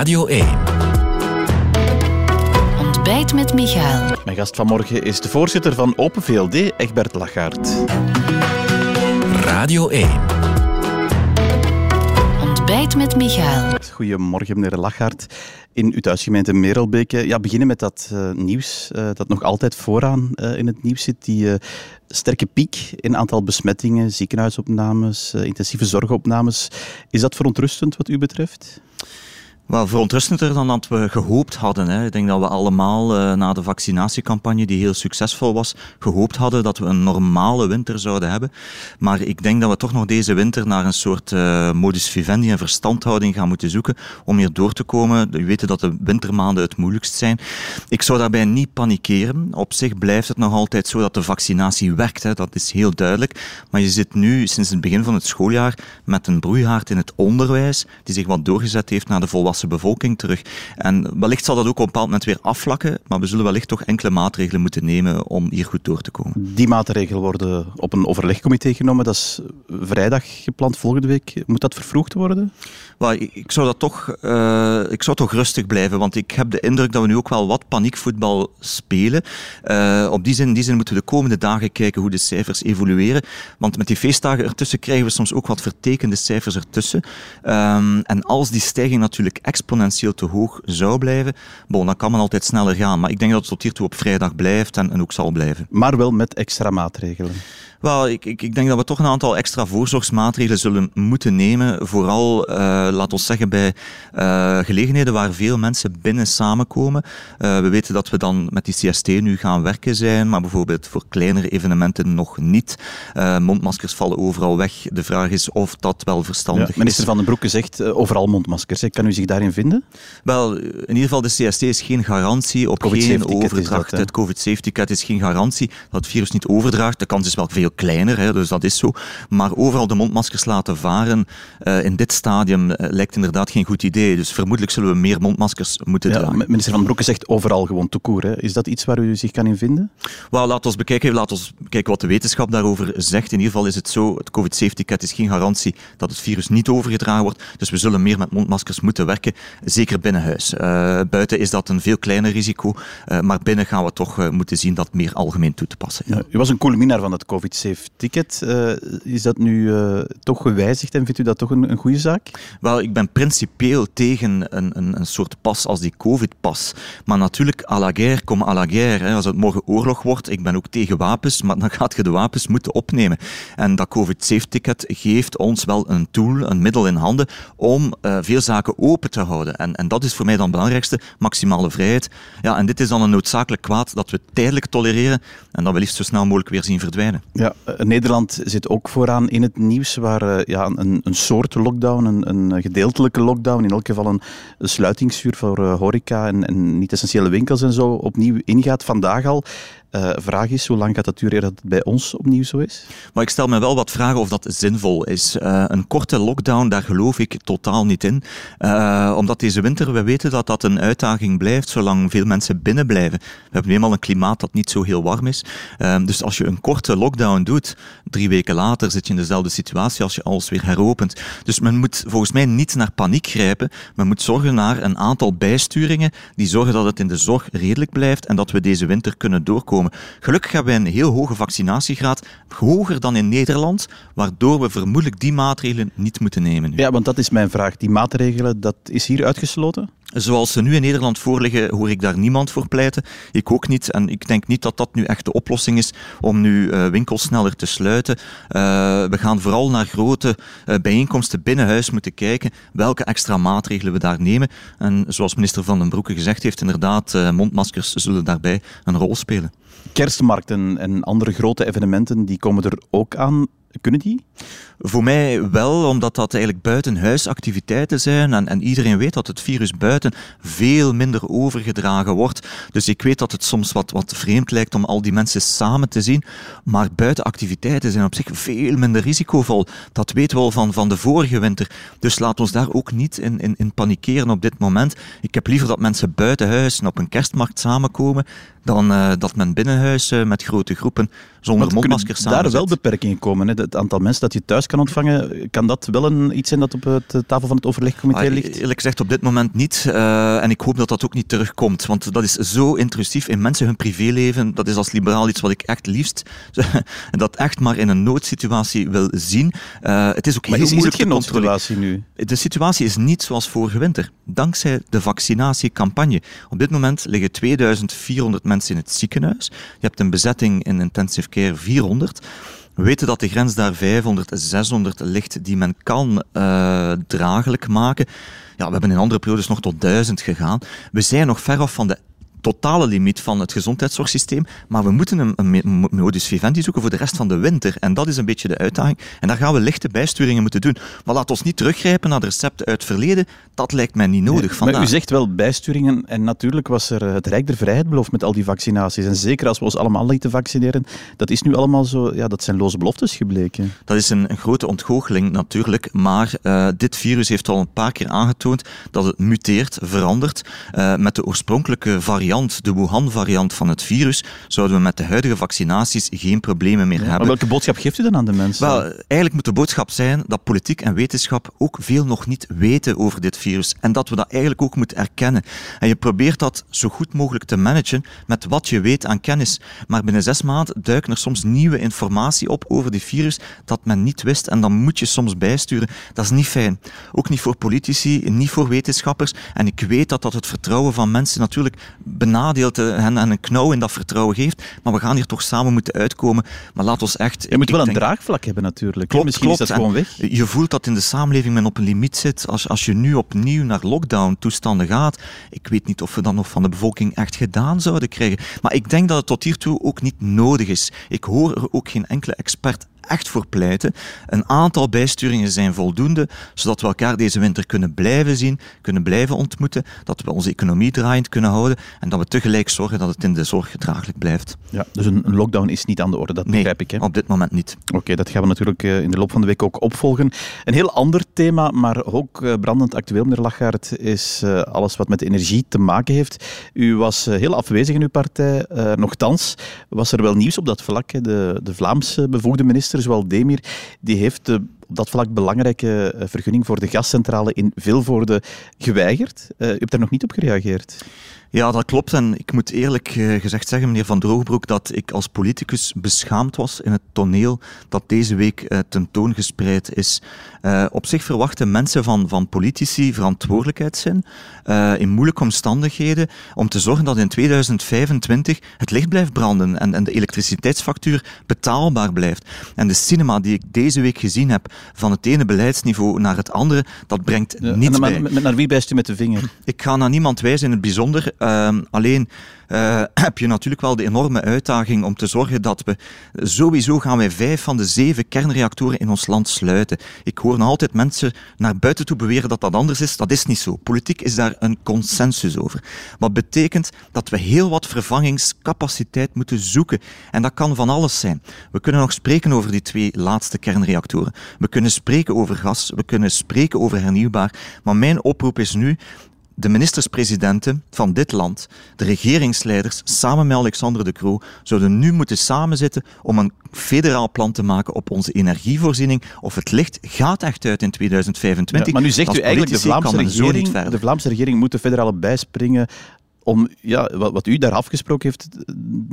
Radio 1. Ontbijt met Michael. Mijn gast vanmorgen is de voorzitter van Open VLD, Egbert Lachaert. Radio 1. Ontbijt met Michael. Goedemorgen, meneer Lachaert. In uw thuisgemeente Merelbeke. Ja, beginnen met dat uh, nieuws uh, dat nog altijd vooraan uh, in het nieuws zit. Die sterke piek in aantal besmettingen, ziekenhuisopnames, intensieve zorgopnames. Is dat verontrustend wat u betreft? Wel verontrustender dan dat we gehoopt hadden. Hè. Ik denk dat we allemaal uh, na de vaccinatiecampagne, die heel succesvol was, gehoopt hadden dat we een normale winter zouden hebben. Maar ik denk dat we toch nog deze winter naar een soort uh, modus vivendi en verstandhouding gaan moeten zoeken om hier door te komen. We weten dat de wintermaanden het moeilijkst zijn. Ik zou daarbij niet panikeren. Op zich blijft het nog altijd zo dat de vaccinatie werkt. Hè. Dat is heel duidelijk. Maar je zit nu sinds het begin van het schooljaar met een broeihaard in het onderwijs die zich wat doorgezet heeft naar de volwassen bevolking terug. En wellicht zal dat ook op een bepaald moment weer afvlakken, maar we zullen wellicht toch enkele maatregelen moeten nemen om hier goed door te komen. Die maatregelen worden op een overlegcomité genomen. Dat is vrijdag gepland volgende week. Moet dat vervroegd worden? Well, ik, zou dat toch, uh, ik zou toch rustig blijven, want ik heb de indruk dat we nu ook wel wat paniekvoetbal spelen. Uh, op die zin, die zin moeten we de komende dagen kijken hoe de cijfers evolueren. Want met die feestdagen ertussen krijgen we soms ook wat vertekende cijfers ertussen. Um, en als die stijging natuurlijk exponentieel te hoog zou blijven, bon, dan kan men altijd sneller gaan. Maar ik denk dat het tot hiertoe op vrijdag blijft en, en ook zal blijven. Maar wel met extra maatregelen. Wel, ik, ik, ik, denk dat we toch een aantal extra voorzorgsmaatregelen zullen moeten nemen. Vooral, uh, laat ons zeggen, bij uh, gelegenheden waar veel mensen binnen samenkomen. Uh, we weten dat we dan met die CST nu gaan werken zijn, maar bijvoorbeeld voor kleinere evenementen nog niet. mondmaskers vallen overal weg. De vraag is of dat wel verstandig ja, minister Van den Broeke zegt overal mondmaskers. Kan u zich daarin vinden? Wel, in ieder geval, de CST is geen garantie op geen overdracht. het COVID-safety-cat is geen garantie dat het virus niet overdraagt. De kans is wel veel kleiner, hè, dus dat is zo. Maar overal de mondmaskers laten varen uh, in dit stadium uh, lijkt inderdaad geen goed idee. Dus vermoedelijk zullen we meer mondmaskers moeten ja, dragen. Minister Van Broeke zegt overal gewoon toekoer. Is dat iets waar u zich kan in vinden? Wel, laat ons bekijken, laat ons bekijken wat de wetenschap daarover zegt. In ieder geval is het zo, het COVID-safety-cat is geen garantie dat het virus niet overgedragen wordt. Dus we zullen meer met mondmaskers moeten werken, zeker binnen huis. Uh, buiten is dat een veel kleiner risico, maar binnen gaan we toch moeten zien dat meer algemeen toe te passen. Ja. u was een coole minnaar van het COVID-safe ticket. Uh, is dat nu uh, toch gewijzigd en vindt u dat toch een, een goede zaak? Wel, ik ben principieel tegen een, een, een soort pas als die COVID-pas. Maar natuurlijk, à la guerre, kom à la guerre. Hè. Als het morgen oorlog wordt, ik ben ook tegen wapens, maar dan gaat je de wapens moeten opnemen. En dat COVID-safe-ticket geeft ons wel een tool, een middel in handen, om uh, veel zaken open te houden. En, en dat is voor mij dan het belangrijkste, maximale vrijheid. Ja, en dit is dan een noodzakelijk kwaad dat we tijdelijk tolereren en dat we liefst zo snel mogelijk weer zien verdwijnen. Ja, Nederland zit ook vooraan in het nieuws, waar uh, ja, een, een soort lockdown, een, een, gedeeltelijke lockdown, in elk geval een, sluitingsvuur voor uh, horeca en, en niet-essentiële winkels en zo opnieuw ingaat. Vandaag al. Uh, vraag is, hoe lang gaat dat duren dat het bij ons opnieuw zo is? Maar ik stel me wel wat vragen of dat zinvol is. Uh, een korte lockdown, daar geloof ik totaal niet in. Uh, omdat deze winter, we weten dat dat een uitdaging blijft, zolang veel mensen binnen blijven. We hebben eenmaal een klimaat dat niet zo heel warm is. dus als je een korte lockdown doet, drie weken later zit je in dezelfde situatie als je alles weer heropent. Dus men moet volgens mij niet naar paniek grijpen. Men moet zorgen naar een aantal bijsturingen die zorgen dat het in de zorg redelijk blijft en dat we deze winter kunnen doorkomen Gelukkig hebben wij een heel hoge vaccinatiegraad, hoger dan in Nederland, waardoor we vermoedelijk die maatregelen niet moeten nemen. Ja, want dat is mijn vraag. Die maatregelen, dat is hier uitgesloten? Zoals ze nu in Nederland voorliggen, hoor ik daar niemand voor pleiten. Ik ook niet. En ik denk niet dat dat nu echt de oplossing is om nu uh, winkels sneller te sluiten. Uh, we gaan vooral naar grote uh, bijeenkomsten binnen huis moeten kijken welke extra maatregelen we daar nemen. En zoals minister Van den Broeke gezegd heeft, inderdaad, mondmaskers zullen daarbij een rol spelen. Kerstmarkten en andere grote evenementen, die komen er ook aan. Kunnen die? Voor mij wel, omdat dat eigenlijk buitenhuisactiviteiten zijn en, en iedereen weet dat het virus buiten veel minder overgedragen wordt. Dus ik weet dat het soms wat, wat vreemd lijkt om al die mensen samen te zien, maar buitenactiviteiten zijn op zich veel minder risicovol. Dat weten we al van, van de vorige winter. Dus laat ons daar ook niet in, in, in panikeren op dit moment. Ik heb liever dat mensen buiten huis en op een kerstmarkt samenkomen dan uh, dat men binnenhuis uh, met grote groepen zonder mondmaskers samen daar wel beperkingen komen. Hè? Het aantal mensen dat je thuis kan ontvangen, kan dat wel een, iets zijn dat op de tafel van het overlegcomité ah, ligt? Eerlijk gezegd op dit moment niet. Uh, en ik hoop dat dat ook niet terugkomt. Want dat is zo intrusief in mensen hun privéleven. Dat is als liberaal iets wat ik echt liefst, dat echt maar in een noodsituatie wil zien. het is ook heel is, moeilijk is het geen noodsituatie nu? De situatie is niet zoals vorige winter. Dankzij de vaccinatiecampagne. Op dit moment liggen 2400 mensen in het ziekenhuis. Je hebt een bezetting in intensive care 400. We weten dat de grens daar 500, 600 ligt die men kan uh, dragelijk maken. Ja, we hebben in andere periodes nog tot 1000 gegaan. We zijn nog ver af van de totale limiet van het gezondheidszorgsysteem, maar we moeten een, een modus vivendi zoeken voor de rest van de winter. En dat is een beetje de uitdaging. En daar gaan we lichte bijsturingen moeten doen. Maar laat ons niet teruggrijpen naar de recepten uit het verleden. Dat lijkt mij niet nodig vandaag. Maar u zegt wel bijsturingen en natuurlijk was er het Rijk der Vrijheid beloofd met al die vaccinaties. En zeker als we ons allemaal lieten vaccineren, dat is nu allemaal zo, ja, dat zijn loze beloftes gebleken. Dat is een, een grote ontgoocheling natuurlijk, maar uh, dit virus heeft al een paar keer aangetoond dat het muteert, verandert. Uh, met de oorspronkelijke variant variant, de Wuhan-variant van het virus, zouden we met de huidige vaccinaties geen problemen meer hebben. Maar welke boodschap geeft u dan aan de mensen? Wel, eigenlijk moet de boodschap zijn dat politiek en wetenschap ook veel nog niet weten over dit virus. En dat we dat eigenlijk ook moeten erkennen. En je probeert dat zo goed mogelijk te managen met wat je weet aan kennis. Maar binnen zes maanden duiken er soms nieuwe informatie op over dit virus dat men niet wist. En dan moet je soms bijsturen. Dat is niet fijn. Ook niet voor politici, niet voor wetenschappers. En ik weet dat dat het vertrouwen van mensen natuurlijk benadeeld hen, en een knauw in dat vertrouwen geeft. Maar we gaan hier toch samen moeten uitkomen. Maar laat ons echt... Je moet wel een draagvlak hebben natuurlijk. Klopt, Misschien klopt. is dat gewoon weg. Je voelt dat in de samenleving men op een limiet zit. Als, als je nu opnieuw naar lockdown-toestanden gaat, ik weet niet of we dat nog van de bevolking echt gedaan zouden krijgen. Maar ik denk dat het tot hiertoe ook niet nodig is. Ik hoor er ook geen enkele expert echt voor pleiten. Een aantal bijsturingen zijn voldoende, zodat we elkaar deze winter kunnen blijven zien, kunnen blijven ontmoeten, dat we onze economie draaiend kunnen houden en dat we tegelijk zorgen dat het in de zorg draaglijk blijft. Ja, dus een lockdown is niet aan de orde, dat nee, begrijp ik. Hè? op dit moment niet. Oké, dat gaan we natuurlijk eh, in de loop van de week ook opvolgen. Een heel ander thema, maar ook eh, brandend actueel, meneer Lachaert, is eh, alles wat met energie te maken heeft. U was heel afwezig in uw partij, nochtans was er wel nieuws op dat vlak. De, de Vlaamse bevoegde minister zowel Demir, die heeft de op dat vlak belangrijke eh, vergunning voor de gascentrale in Vilvoorde geweigerd. Uh, u hebt daar nog niet op gereageerd. Ja, dat klopt. En ik moet eerlijk eh, gezegd zeggen, meneer Van Droogbroek, dat ik als politicus beschaamd was in het toneel dat deze week uh, tentoongespreid is. Uh, op zich verwachten mensen van, van politici verantwoordelijkheidszin in moeilijke omstandigheden om te zorgen dat in 2025 het licht blijft branden en, en de elektriciteitsfactuur betaalbaar blijft. En de cinema die ik deze week gezien heb, van het ene beleidsniveau naar het andere, dat brengt ja, niets bij. Met, naar wie wijst u met de vinger? Ik ga naar niemand wijzen in het bijzonder. Um, alleen uh, heb je natuurlijk wel de enorme uitdaging om te zorgen dat we sowieso gaan wij vijf van de zeven kernreactoren in ons land sluiten. Ik hoor nog altijd mensen naar buiten toe beweren dat dat anders is. Dat is niet zo. Politiek is daar een consensus over. Wat betekent dat we heel wat vervangingscapaciteit moeten zoeken. En dat kan van alles zijn. We kunnen nog spreken over die twee laatste kernreactoren. We kunnen spreken over gas. We kunnen spreken over hernieuwbaar. Maar mijn oproep is nu de ministers-presidenten van dit land, de regeringsleiders, samen met Alexander de Croo, zouden nu moeten samenzitten om een federaal plan te maken op onze energievoorziening. Of het licht gaat echt uit in 2025. Ja, maar nu zegt u eigenlijk, de Vlaamse, regering, de Vlaamse regering moet de federale bijspringen om ja, wat, wat, u daar afgesproken heeft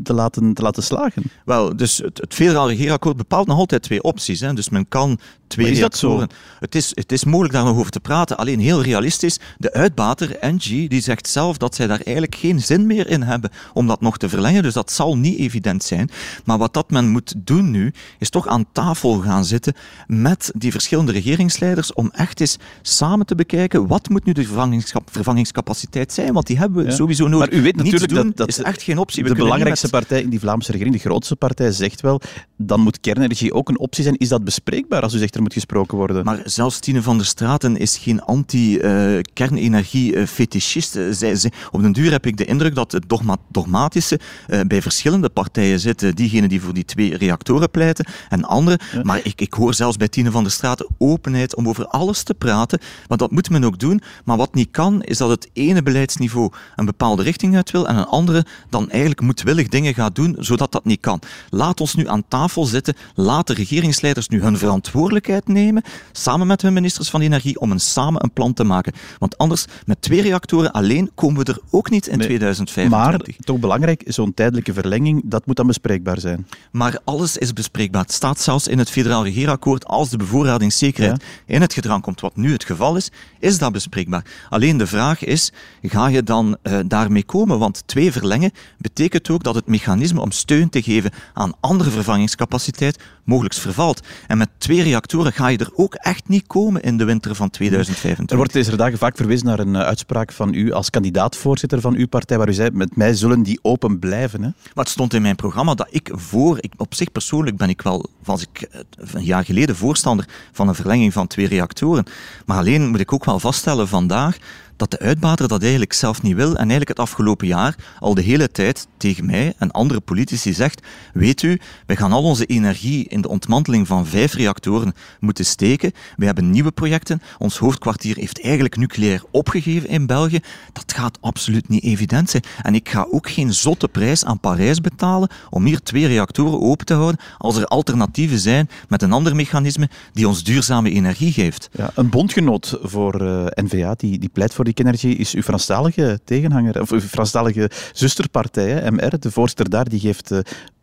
te laten, te laten slagen? Wel, dus het, het federaal regeerakkoord bepaalt nog altijd twee opties. Hè. Dus men kan twee is dat zo? Het is, het is mogelijk daar nog over te praten. Alleen heel realistisch, de uitbater, Engie, die zegt zelf dat zij daar eigenlijk geen zin meer in hebben om dat nog te verlengen. Dus dat zal niet evident zijn. Maar wat dat men moet doen nu, is toch aan tafel gaan zitten met die verschillende regeringsleiders om echt eens samen te bekijken wat moet nu de vervangingscapaciteit zijn. Want die hebben we sowieso maar u weet natuurlijk dat, dat is echt geen optie. We de belangrijkste partij in die Vlaamse regering, de grootste partij, zegt wel dan moet kernenergie ook een optie zijn. Is dat bespreekbaar als u zegt er moet gesproken worden? Maar zelfs Tine van der Straten is geen anti-kernenergie-fetischist. Uh, op den duur heb ik de indruk dat het dogma dogmatische uh, bij verschillende partijen zit. Diegenen die voor die twee reactoren pleiten en anderen. Maar ik, ik hoor zelfs bij Tine van der Straten openheid om over alles te praten. Want dat moet men ook doen. Maar wat niet kan, is dat het ene beleidsniveau een bepaald bepaalde richting uit wil en een andere dan eigenlijk moedwillig dingen gaat doen zodat dat niet kan. Laat ons nu aan tafel zitten, laat de regeringsleiders nu hun verantwoordelijkheid nemen, samen met hun ministers van Energie, om een, samen een plan te maken. Want anders, met twee reactoren alleen, komen we er ook niet in 2025. Maar, toch belangrijk, zo'n tijdelijke verlenging, dat moet dan bespreekbaar zijn. Maar alles is bespreekbaar. Het staat zelfs in het federaal regeerakkoord, als de bevoorradingszekerheid in het gedrang komt, wat nu het geval is, is dat bespreekbaar. Alleen de vraag is, ga je dan uh, daarmee komen? Want twee verlengen betekent ook dat het mechanisme om steun te geven aan andere vervangingscapaciteit mogelijk vervalt. En met twee reactoren ga je er ook echt niet komen in de winter van 2025. Er wordt deze dagen vaak verwezen naar een eh, uitspraak van u als kandidaatvoorzitter van uw partij, waar u zei, met mij zullen die open blijven. Hè? Maar het stond in mijn programma dat ik voor, ik, op zich persoonlijk ben ik wel, was ik eh, een jaar geleden voorstander van een verlenging van twee reactoren. Maar alleen moet ik ook wel vaststellen vandaag dat de uitbater dat eigenlijk zelf niet wil en eigenlijk het afgelopen jaar al de hele tijd tegen mij en andere politici zegt, weet u, wij gaan al onze energie in de ontmanteling van vijf reactoren moeten steken. We hebben nieuwe projecten. Ons hoofdkwartier heeft eigenlijk nucleair opgegeven in België. Dat gaat absoluut niet evident zijn. En ik ga ook geen zotte prijs aan Parijs betalen om hier twee reactoren open te houden als er alternatieven zijn met een ander mechanisme die ons duurzame energie geeft. Ja, een bondgenoot voor uh, eh, NVA die, die pleit voor die Energy is uw Franstalige tegenhanger, of uw Franstalige zusterpartij, MR. De voorzitter daar die geeft uh,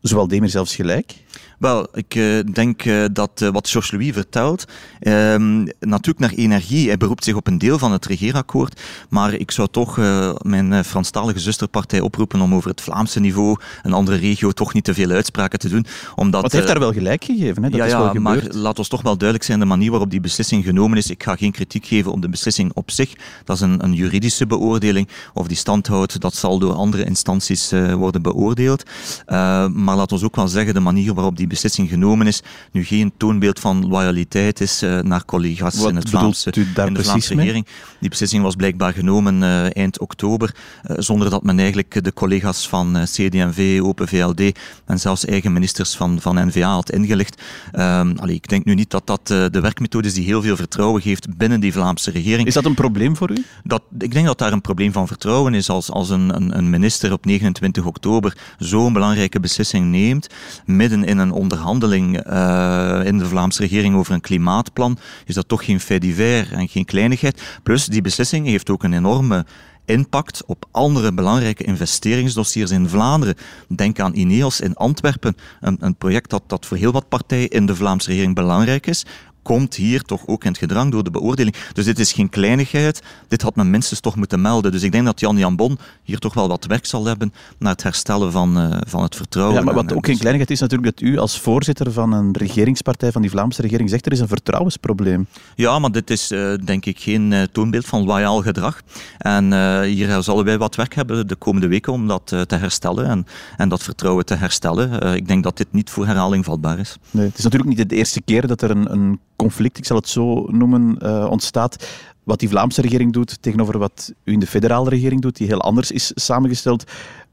zowel Demir zelfs gelijk. Wel, ik uh, denk uh, dat uh, wat Georges Louis vertelt, ehm, natuurlijk naar energie, hij beroept zich op een deel van het regeerakkoord, maar ik zou toch mijn Franstalige zusterpartij oproepen om over het Vlaamse niveau, een andere regio, toch niet te veel uitspraken te doen. Omdat, Wat heeft daar wel gelijk gegeven, hè? Dat ja, is wel ja maar laat ons toch wel duidelijk zijn de manier waarop die beslissing genomen is. Ik ga geen kritiek geven op de beslissing op zich, dat is een, een juridische beoordeling. Of die standhoudt, dat zal door andere instanties worden beoordeeld. maar laat ons ook wel zeggen, de manier waarop die beslissing genomen is, nu geen toonbeeld van loyaliteit is uh, naar collega's Wat in, het Vlaamse, in de Vlaamse regering. Die beslissing was blijkbaar genomen uh, eind oktober, uh, zonder dat men eigenlijk de collega's van CD&V, Open VLD en zelfs eigen ministers van, van NVA had ingelicht. Um, allee, ik denk nu niet dat dat de werkmethode is die heel veel vertrouwen geeft binnen die Vlaamse regering. Is dat een probleem voor u? Dat, ik denk dat daar een probleem van vertrouwen is als, als een, een, een minister op 29 oktober zo'n belangrijke beslissing neemt, midden in een onderhandeling uh, in de Vlaamse regering over een klimaatplan, is dat toch geen fait divers en geen kleinigheid. Plus, die beslissing heeft ook een enorme impact op andere belangrijke investeringsdossiers in Vlaanderen. Denk aan Ineos in Antwerpen, een, een project dat, dat voor heel wat partijen in de Vlaamse regering belangrijk is komt hier toch ook in het gedrang door de beoordeling. Dus dit is geen kleinigheid. Dit had men minstens toch moeten melden. Dus ik denk dat Jan Jan Bon hier toch wel wat werk zal hebben naar het herstellen van, uh, van het vertrouwen. Ja, maar wat ook geen kleinigheid is natuurlijk dat u als voorzitter van een regeringspartij van die Vlaamse regering zegt er is een vertrouwensprobleem. Ja, maar dit is uh, denk ik geen uh, toonbeeld van loyaal gedrag. En hier zullen wij wat werk hebben de komende weken om dat te herstellen en, en dat vertrouwen te herstellen. ik denk dat dit niet voor herhaling vatbaar is. Nee, het is natuurlijk niet de eerste keer dat er een, een conflict, ik zal het zo noemen, uh, ontstaat. Wat die Vlaamse regering doet tegenover wat u in de federale regering doet, die heel anders is samengesteld.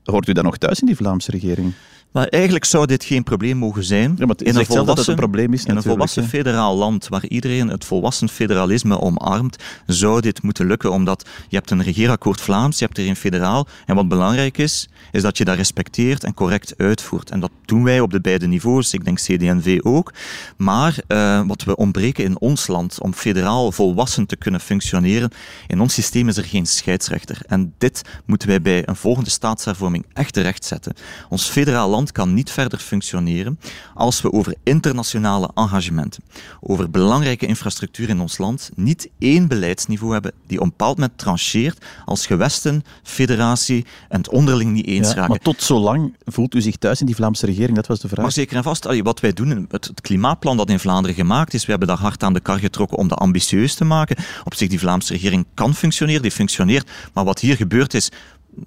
Hoort u dan nog thuis in die Vlaamse regering? Maar eigenlijk zou dit geen probleem mogen zijn. Ja, in een volwassen, dat het een probleem is. In een volwassen federaal land waar iedereen het volwassen federalisme omarmt, zou dit moeten lukken. Omdat je hebt een regeerakkoord Vlaams, je hebt er een federaal. En wat belangrijk is, is dat je dat respecteert en correct uitvoert. En dat doen wij op de beide niveaus. Ik denk CD&V ook. Maar uh, wat we ontbreken in ons land om federaal volwassen te kunnen functioneren, in ons systeem is er geen scheidsrechter. En dit moeten wij bij een volgende staatshervorming echt terechtzetten. Ons federaal land kan niet verder functioneren als we over internationale engagementen, over belangrijke infrastructuur in ons land, niet één beleidsniveau hebben die op een bepaald moment trancheert als gewesten, federatie en het onderling niet eens ja, raken. Maar tot zo lang voelt u zich thuis in die Vlaamse regering? Dat was de vraag. Maar zeker en vast, wat wij doen, het, het klimaatplan dat in Vlaanderen gemaakt is, we hebben daar hard aan de kar getrokken om dat ambitieus te maken. Op zich, die Vlaamse regering kan functioneren, die functioneert. Maar wat hier gebeurt is,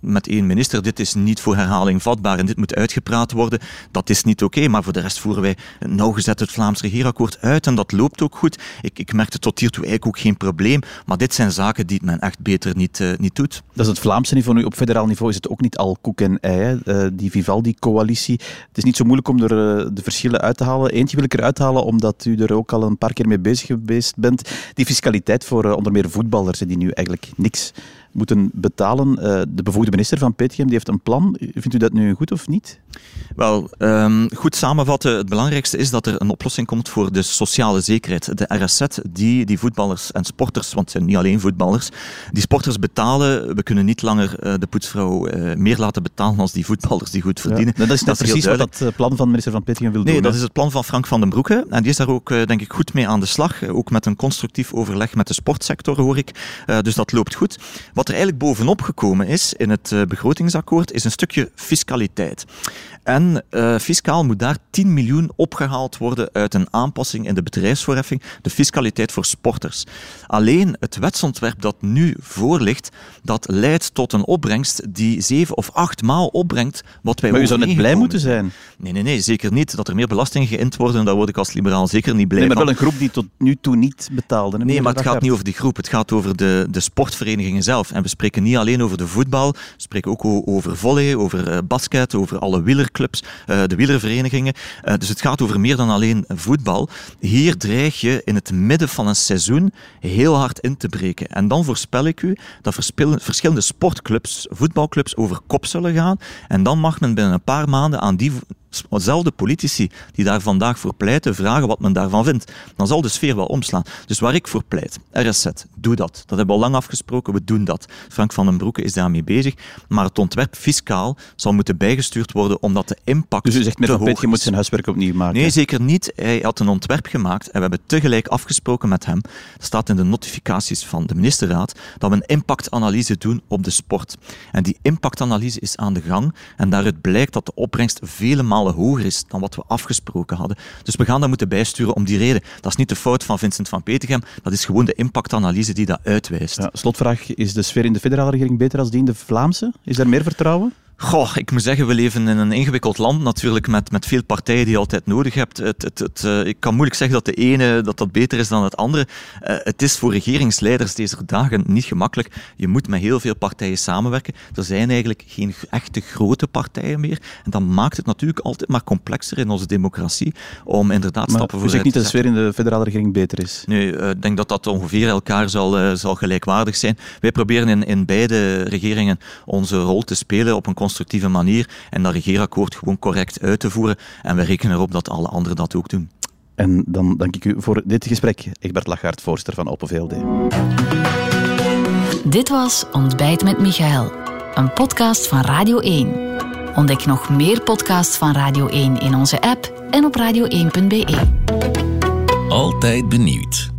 met één minister, dit is niet voor herhaling vatbaar en dit moet uitgepraat worden, dat is niet oké. Maar voor de rest voeren wij nauwgezet het Vlaams regeerakkoord uit en dat loopt ook goed. Ik, ik merkte tot hiertoe eigenlijk ook geen probleem, maar dit zijn zaken die men echt beter niet, uh, niet doet. Dat is het Vlaamse niveau. Nu, op federaal niveau is het ook niet al koek en ei, uh, die Vivaldi-coalitie. Het is niet zo moeilijk om er uh, de verschillen uit te halen. Eentje wil ik eruit halen, omdat u er ook al een paar keer mee bezig geweest bent. Die fiscaliteit voor onder meer voetballers, die nu eigenlijk niks moeten betalen. de bevoegde minister van Petegem die heeft een plan. Vindt u dat nu goed of niet? Wel, um, goed samenvatten. Het belangrijkste is dat er een oplossing komt voor de sociale zekerheid. De RSZ die die voetballers en sporters, want het zijn niet alleen voetballers, die sporters betalen. We kunnen niet langer uh, de poetsvrouw uh, meer laten betalen als die voetballers die goed verdienen. Ja, dat is, dat precies wat dat plan van minister van Petegem wil nee, doen. Nee, dat is het plan van Frank van den Broeke. En die is daar ook, denk ik, goed mee aan de slag. Ook met een constructief overleg met de sportsector, hoor ik. dus dat loopt goed. Wat er eigenlijk bovenop gekomen is in het begrotingsakkoord, is een stukje fiscaliteit. En uh, fiscaal moet daar 10 miljoen opgehaald worden uit een aanpassing in de bedrijfsvoorheffing, de fiscaliteit voor sporters. Alleen het wetsontwerp dat nu voor ligt, dat leidt tot een opbrengst die zeven of acht maal opbrengt wat wij Maar u zou net blij moeten zijn. Nee, nee, nee, zeker niet. Dat er meer belastingen geïnd worden, daar word ik als liberaal zeker niet blij nee, maar van. wel een groep die tot nu toe niet betaalde. Nee, maar het gaat niet over die groep. Het gaat over de, de sportverenigingen zelf. En we spreken niet alleen over de voetbal, we spreken ook over volley, over uh, basket, over alle wielerclubs, uh, de wielerverenigingen. Uh, dus het gaat over meer dan alleen voetbal. Hier dreig je in het midden van een seizoen heel hard in te breken. En dan voorspel ik u dat verschillende sportclubs, voetbalclubs, over kop zullen gaan. En dan mag men binnen een paar maanden aan die dezelfde politici die daar vandaag voor pleiten, vragen wat men daarvan vindt. Dan zal de sfeer wel omslaan. Dus waar ik voor pleit, RSZ, doe dat. Dat hebben we al lang afgesproken, we doen dat. Frank van den Broeke is daarmee bezig. Maar het ontwerp fiscaal zal moeten bijgestuurd worden omdat de impact Dus u zegt met te hoog je moet zijn huiswerk opnieuw maken? Nee, zeker niet. Hij had een ontwerp gemaakt en we hebben tegelijk afgesproken met hem. Dat staat in de notificaties van de ministerraad, dat we een impactanalyse doen op de sport. En die impactanalyse is aan de gang en daaruit blijkt dat de opbrengst vele malen hoger is dan wat we afgesproken hadden. Dus we gaan dat moeten bijsturen om die reden. Dat is niet de fout van Vincent van Petegem, dat is gewoon de impactanalyse die dat uitwijst. Slotvraag, is de sfeer in de federale regering beter als die in de Vlaamse? Is daar meer vertrouwen? Goh, ik moet zeggen, we leven in een ingewikkeld land natuurlijk met, met veel partijen die je altijd nodig hebt. Het, het, het, uh, ik kan moeilijk zeggen dat de ene dat dat beter is dan het andere. Uh, het is voor regeringsleiders deze dagen niet gemakkelijk. Je moet met heel veel partijen samenwerken. Er zijn eigenlijk geen echte grote partijen meer. En dat maakt het natuurlijk altijd maar complexer in onze democratie om inderdaad maar stappen vooruit te zetten. niet dat de sfeer in de federale regering beter is? Nee, uh, ik denk dat dat ongeveer elkaar zal, zal gelijkwaardig zijn. Wij proberen in, in beide regeringen onze rol te spelen op een constructieve manier en dat regeerakkoord gewoon correct uit te voeren. En we rekenen erop dat alle anderen dat ook doen. En dan dank ik u voor dit gesprek, Egbert Lachaert, voorzitter van Open VLD. Dit was Ontbijt met Michael, een podcast van Radio 1. Ontdek nog meer podcasts van Radio 1 in onze app en op radio1.be. Altijd benieuwd.